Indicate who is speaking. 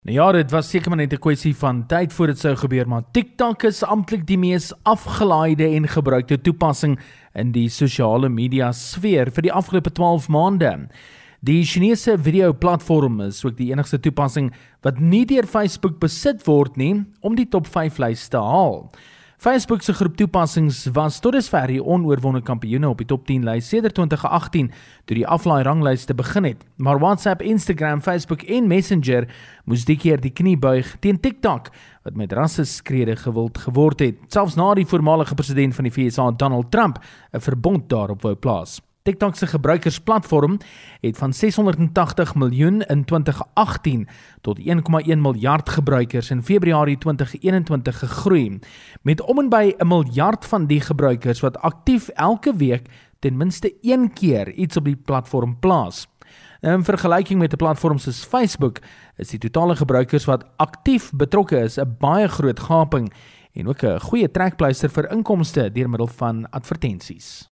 Speaker 1: Nou ja, dit was seker maar net 'n kwessie van tyd voor dit sou gebeur, maar TikTok is amptelik die mees afgelaaide en gebruikte toepassing in die sosiale media sfeer vir die afgelope 12 maande. Die Chinese video-platform is ook die enigste toepassing wat nie deur Facebook besit word nie om die top 5 lys te haal. Facebook se groep toepassings was tot dusver die onoorwonde kampioene op die top 10 lys sedert 2018 toe die aflaai ranglyste begin het. Maar WhatsApp, Instagram, Facebook en Messenger moes die keer die knie buig teen TikTok wat met rasse skrede gewild geword het, selfs na die voormalige president van die VS, Donald Trump, 'n verbod daarop wou plaas. TikTok se gebruikersplatform het van 680 miljoen in 2018 tot 1,1 miljard gebruikers in Februarie 2021 gegroei, met om en by 'n miljard van die gebruikers wat aktief elke week ten minste een keer iets op die platform plaas. In vergelyking met 'n platform soos Facebook, is die totale gebruikers wat aktief betrokke is 'n baie groot gaping en ook 'n goeie trekpleister vir inkomste deur middel van advertensies.